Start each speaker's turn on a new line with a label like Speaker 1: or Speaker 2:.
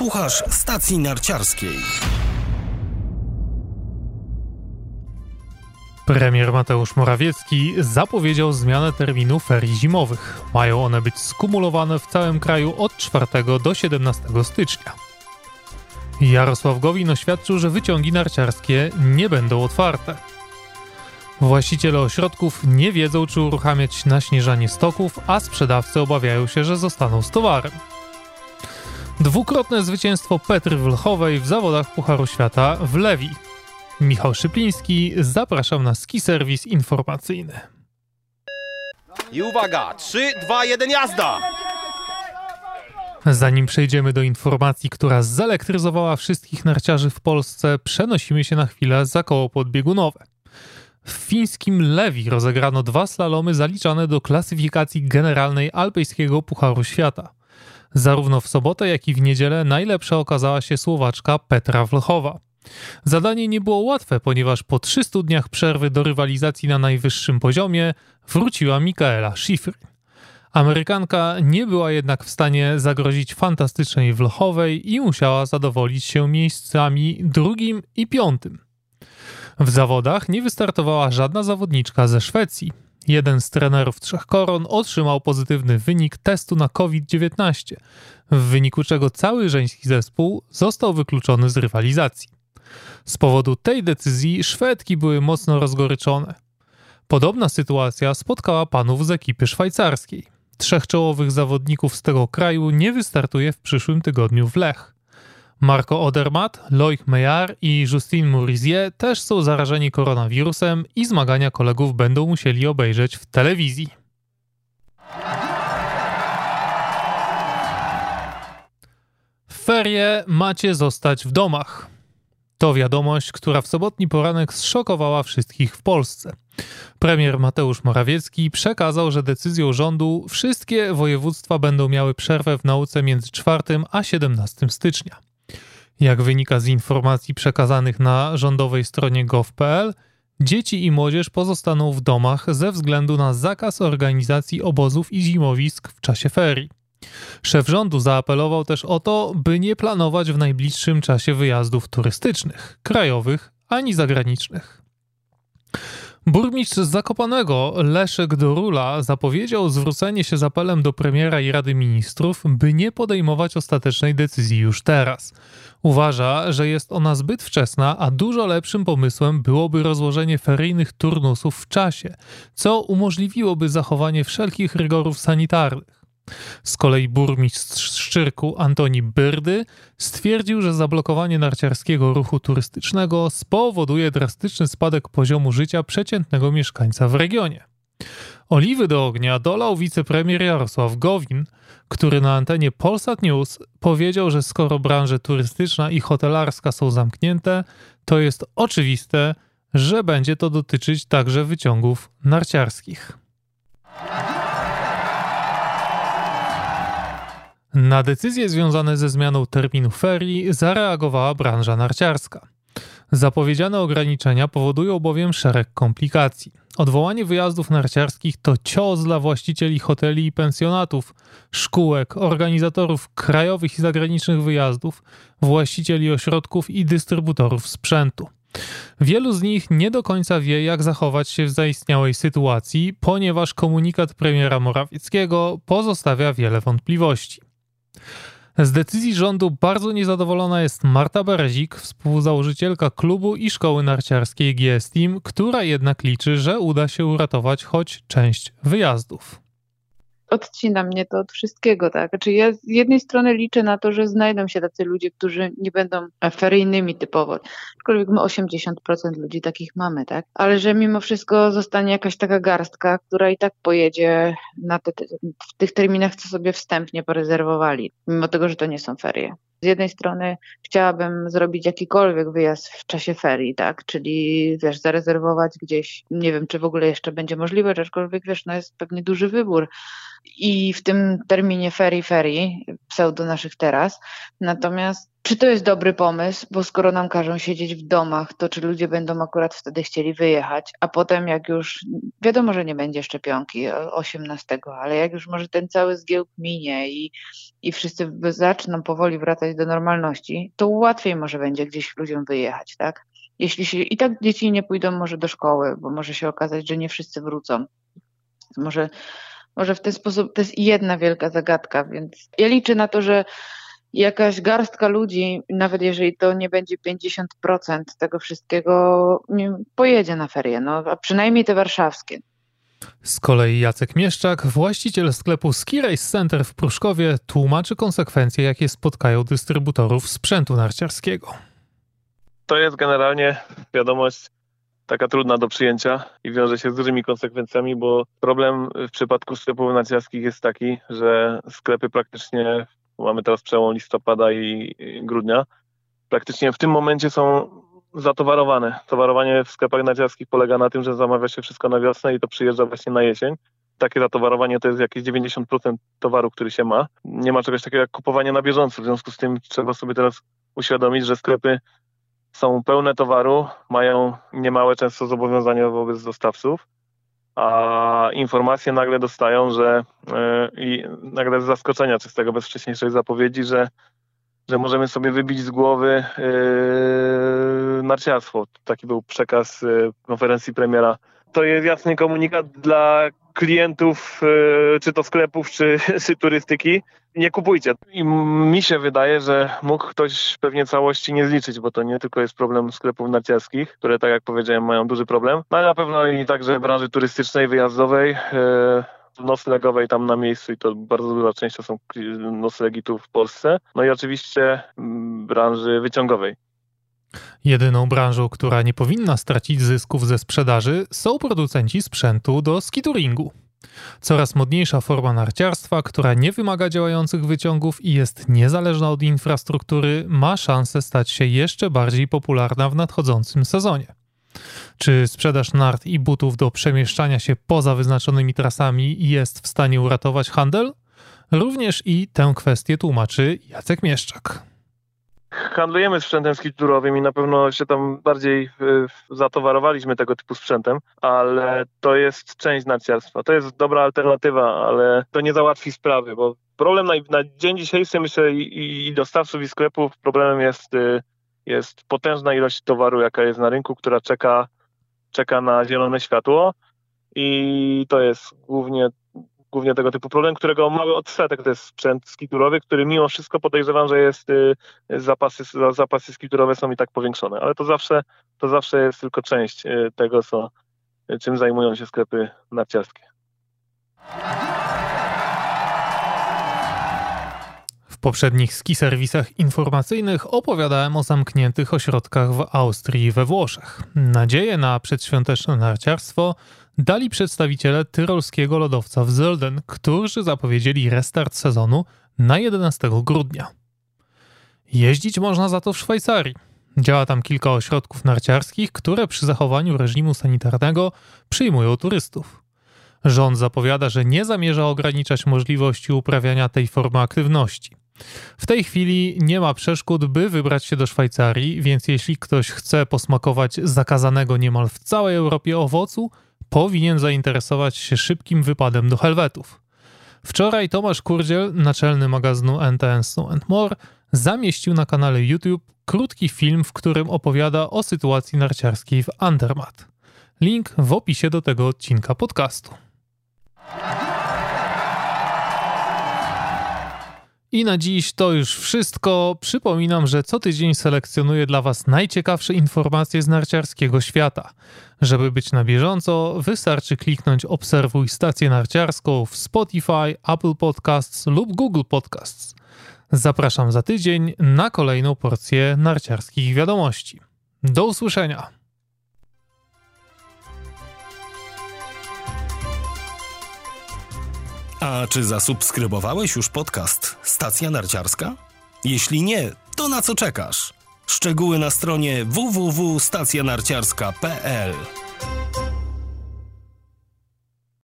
Speaker 1: Słuchasz stacji narciarskiej.
Speaker 2: Premier Mateusz Morawiecki zapowiedział zmianę terminu ferii zimowych. Mają one być skumulowane w całym kraju od 4 do 17 stycznia. Jarosław Gowin oświadczył, że wyciągi narciarskie nie będą otwarte. Właściciele ośrodków nie wiedzą, czy uruchamiać naśnieżanie stoków, a sprzedawcy obawiają się, że zostaną z towarem. Dwukrotne zwycięstwo Petry Wlchowej w zawodach Pucharu Świata w Lewi. Michał Szypliński, zapraszam na ski serwis informacyjny.
Speaker 3: I uwaga, 3, 2, 1, jazda!
Speaker 2: Zanim przejdziemy do informacji, która zelektryzowała wszystkich narciarzy w Polsce, przenosimy się na chwilę za koło podbiegunowe. W fińskim Lewi rozegrano dwa slalomy zaliczane do klasyfikacji generalnej alpejskiego Pucharu Świata. Zarówno w sobotę, jak i w niedzielę najlepsza okazała się Słowaczka Petra Wlchowa. Zadanie nie było łatwe, ponieważ po 300 dniach przerwy do rywalizacji na najwyższym poziomie wróciła Mikaela Schifrin. Amerykanka nie była jednak w stanie zagrozić fantastycznej Wlchowej i musiała zadowolić się miejscami drugim i piątym. W zawodach nie wystartowała żadna zawodniczka ze Szwecji. Jeden z trenerów Trzech Koron otrzymał pozytywny wynik testu na COVID-19, w wyniku czego cały żeński zespół został wykluczony z rywalizacji. Z powodu tej decyzji Szwedki były mocno rozgoryczone. Podobna sytuacja spotkała panów z ekipy szwajcarskiej. Trzech czołowych zawodników z tego kraju nie wystartuje w przyszłym tygodniu w Lech. Marco Odermatt, Loic Meillard i Justine Mourizier też są zarażeni koronawirusem i zmagania kolegów będą musieli obejrzeć w telewizji. W ferie macie zostać w domach. To wiadomość, która w sobotni poranek zszokowała wszystkich w Polsce. Premier Mateusz Morawiecki przekazał, że decyzją rządu wszystkie województwa będą miały przerwę w nauce między 4 a 17 stycznia. Jak wynika z informacji przekazanych na rządowej stronie gov.pl, dzieci i młodzież pozostaną w domach ze względu na zakaz organizacji obozów i zimowisk w czasie ferii. Szef rządu zaapelował też o to, by nie planować w najbliższym czasie wyjazdów turystycznych, krajowych ani zagranicznych. Burmistrz Zakopanego Leszek Dorula zapowiedział zwrócenie się z apelem do premiera i Rady Ministrów, by nie podejmować ostatecznej decyzji już teraz. Uważa, że jest ona zbyt wczesna, a dużo lepszym pomysłem byłoby rozłożenie feryjnych turnusów w czasie, co umożliwiłoby zachowanie wszelkich rygorów sanitarnych. Z kolei burmistrz Szczyrku Antoni Byrdy stwierdził, że zablokowanie narciarskiego ruchu turystycznego spowoduje drastyczny spadek poziomu życia przeciętnego mieszkańca w regionie. Oliwy do ognia dolał wicepremier Jarosław Gowin, który na antenie Polsat News powiedział, że skoro branże turystyczna i hotelarska są zamknięte, to jest oczywiste, że będzie to dotyczyć także wyciągów narciarskich. Na decyzje związane ze zmianą terminu ferii zareagowała branża narciarska. Zapowiedziane ograniczenia powodują bowiem szereg komplikacji. Odwołanie wyjazdów narciarskich to cios dla właścicieli hoteli i pensjonatów, szkółek, organizatorów krajowych i zagranicznych wyjazdów, właścicieli ośrodków i dystrybutorów sprzętu. Wielu z nich nie do końca wie, jak zachować się w zaistniałej sytuacji, ponieważ komunikat premiera Morawieckiego pozostawia wiele wątpliwości. Z decyzji rządu bardzo niezadowolona jest Marta Berezik, współzałożycielka klubu i szkoły narciarskiej GS Team, która jednak liczy, że uda się uratować choć część wyjazdów
Speaker 4: odcina mnie to od wszystkiego, tak? Znaczy ja z jednej strony liczę na to, że znajdą się tacy ludzie, którzy nie będą feryjnymi typowo, aczkolwiek my 80% ludzi takich mamy, tak? Ale że mimo wszystko zostanie jakaś taka garstka, która i tak pojedzie na te, w tych terminach, co sobie wstępnie porezerwowali, mimo tego, że to nie są ferie. Z jednej strony chciałabym zrobić jakikolwiek wyjazd w czasie ferii, tak, czyli wiesz, zarezerwować gdzieś, nie wiem, czy w ogóle jeszcze będzie możliwe, aczkolwiek wiesz, no jest pewnie duży wybór i w tym terminie ferii, ferii, pseudo naszych teraz. Natomiast czy to jest dobry pomysł, bo skoro nam każą siedzieć w domach, to czy ludzie będą akurat wtedy chcieli wyjechać, a potem jak już, wiadomo, że nie będzie szczepionki 18, ale jak już może ten cały zgiełk minie i, i wszyscy zaczną powoli wracać do normalności, to łatwiej może będzie gdzieś ludziom wyjechać, tak? Jeśli się i tak dzieci nie pójdą może do szkoły, bo może się okazać, że nie wszyscy wrócą. Może, może w ten sposób to jest jedna wielka zagadka, więc ja liczę na to, że jakaś garstka ludzi, nawet jeżeli to nie będzie 50% tego wszystkiego, pojedzie na ferie, no, a przynajmniej te warszawskie.
Speaker 2: Z kolei Jacek Mieszczak, właściciel sklepu Ski Race Center w Pruszkowie, tłumaczy konsekwencje, jakie spotkają dystrybutorów sprzętu narciarskiego.
Speaker 5: To jest generalnie wiadomość taka trudna do przyjęcia i wiąże się z dużymi konsekwencjami, bo problem w przypadku sklepów narciarskich jest taki, że sklepy praktycznie mamy teraz przełom listopada i grudnia, praktycznie w tym momencie są zatowarowane. Towarowanie w sklepach narciarskich polega na tym, że zamawia się wszystko na wiosnę i to przyjeżdża właśnie na jesień. Takie zatowarowanie to jest jakieś 90% towaru, który się ma. Nie ma czegoś takiego jak kupowanie na bieżąco. W związku z tym trzeba sobie teraz uświadomić, że sklepy są pełne towaru, mają niemałe często zobowiązania wobec dostawców a informacje nagle dostają, że e, i nagle z zaskoczenia czystego, bez wcześniejszej zapowiedzi, że, że możemy sobie wybić z głowy yy, narciarstwo. Taki był przekaz yy, konferencji premiera. To jest jasny komunikat dla klientów, yy, czy to sklepów, czy, czy turystyki, nie kupujcie. I mi się wydaje, że mógł ktoś pewnie całości nie zliczyć, bo to nie tylko jest problem sklepów narciarskich, które tak jak powiedziałem mają duży problem, no ale na pewno i także branży turystycznej, wyjazdowej, e, noclegowej tam na miejscu i to bardzo duża część to są noclegi tu w Polsce. No i oczywiście mm, branży wyciągowej.
Speaker 2: Jedyną branżą, która nie powinna stracić zysków ze sprzedaży są producenci sprzętu do skituringu. Coraz modniejsza forma narciarstwa, która nie wymaga działających wyciągów i jest niezależna od infrastruktury, ma szansę stać się jeszcze bardziej popularna w nadchodzącym sezonie. Czy sprzedaż nart i butów do przemieszczania się poza wyznaczonymi trasami jest w stanie uratować handel? Również i tę kwestię tłumaczy Jacek Mieszczak
Speaker 5: handlujemy sprzętem skiturowym i na pewno się tam bardziej y, zatowarowaliśmy tego typu sprzętem, ale to jest część narciarstwa. To jest dobra alternatywa, ale to nie załatwi sprawy, bo problem na, na dzień dzisiejszy myślę i, i dostawców i sklepów problemem jest, y, jest potężna ilość towaru, jaka jest na rynku, która czeka, czeka na zielone światło i to jest głównie głównie tego typu problem, którego mały odsetek to jest sprzęt skiturowy, który mimo wszystko podejrzewam, że jest y, zapasy, zapasy skiturowe są i tak powiększone, ale to zawsze, to zawsze jest tylko część y, tego, co, czym zajmują się sklepy narciarskie.
Speaker 2: W poprzednich ski serwisach informacyjnych opowiadałem o zamkniętych ośrodkach w Austrii i we Włoszech. Nadzieję na przedświąteczne narciarstwo dali przedstawiciele tyrolskiego lodowca w Zölden, którzy zapowiedzieli restart sezonu na 11 grudnia. Jeździć można za to w Szwajcarii. Działa tam kilka ośrodków narciarskich, które przy zachowaniu reżimu sanitarnego przyjmują turystów. Rząd zapowiada, że nie zamierza ograniczać możliwości uprawiania tej formy aktywności. W tej chwili nie ma przeszkód, by wybrać się do Szwajcarii, więc jeśli ktoś chce posmakować zakazanego niemal w całej Europie owocu, powinien zainteresować się szybkim wypadem do Helwetów. Wczoraj Tomasz Kurdziel, naczelny magazynu NTN Snow More, zamieścił na kanale YouTube krótki film, w którym opowiada o sytuacji narciarskiej w Andermatt. Link w opisie do tego odcinka podcastu. I na dziś to już wszystko. Przypominam, że co tydzień selekcjonuję dla Was najciekawsze informacje z narciarskiego świata. Żeby być na bieżąco, wystarczy kliknąć Obserwuj stację narciarską w Spotify, Apple Podcasts lub Google Podcasts. Zapraszam za tydzień na kolejną porcję narciarskich wiadomości. Do usłyszenia!
Speaker 1: A czy zasubskrybowałeś już podcast Stacja Narciarska? Jeśli nie, to na co czekasz? Szczegóły na stronie www.stacjanarciarska.pl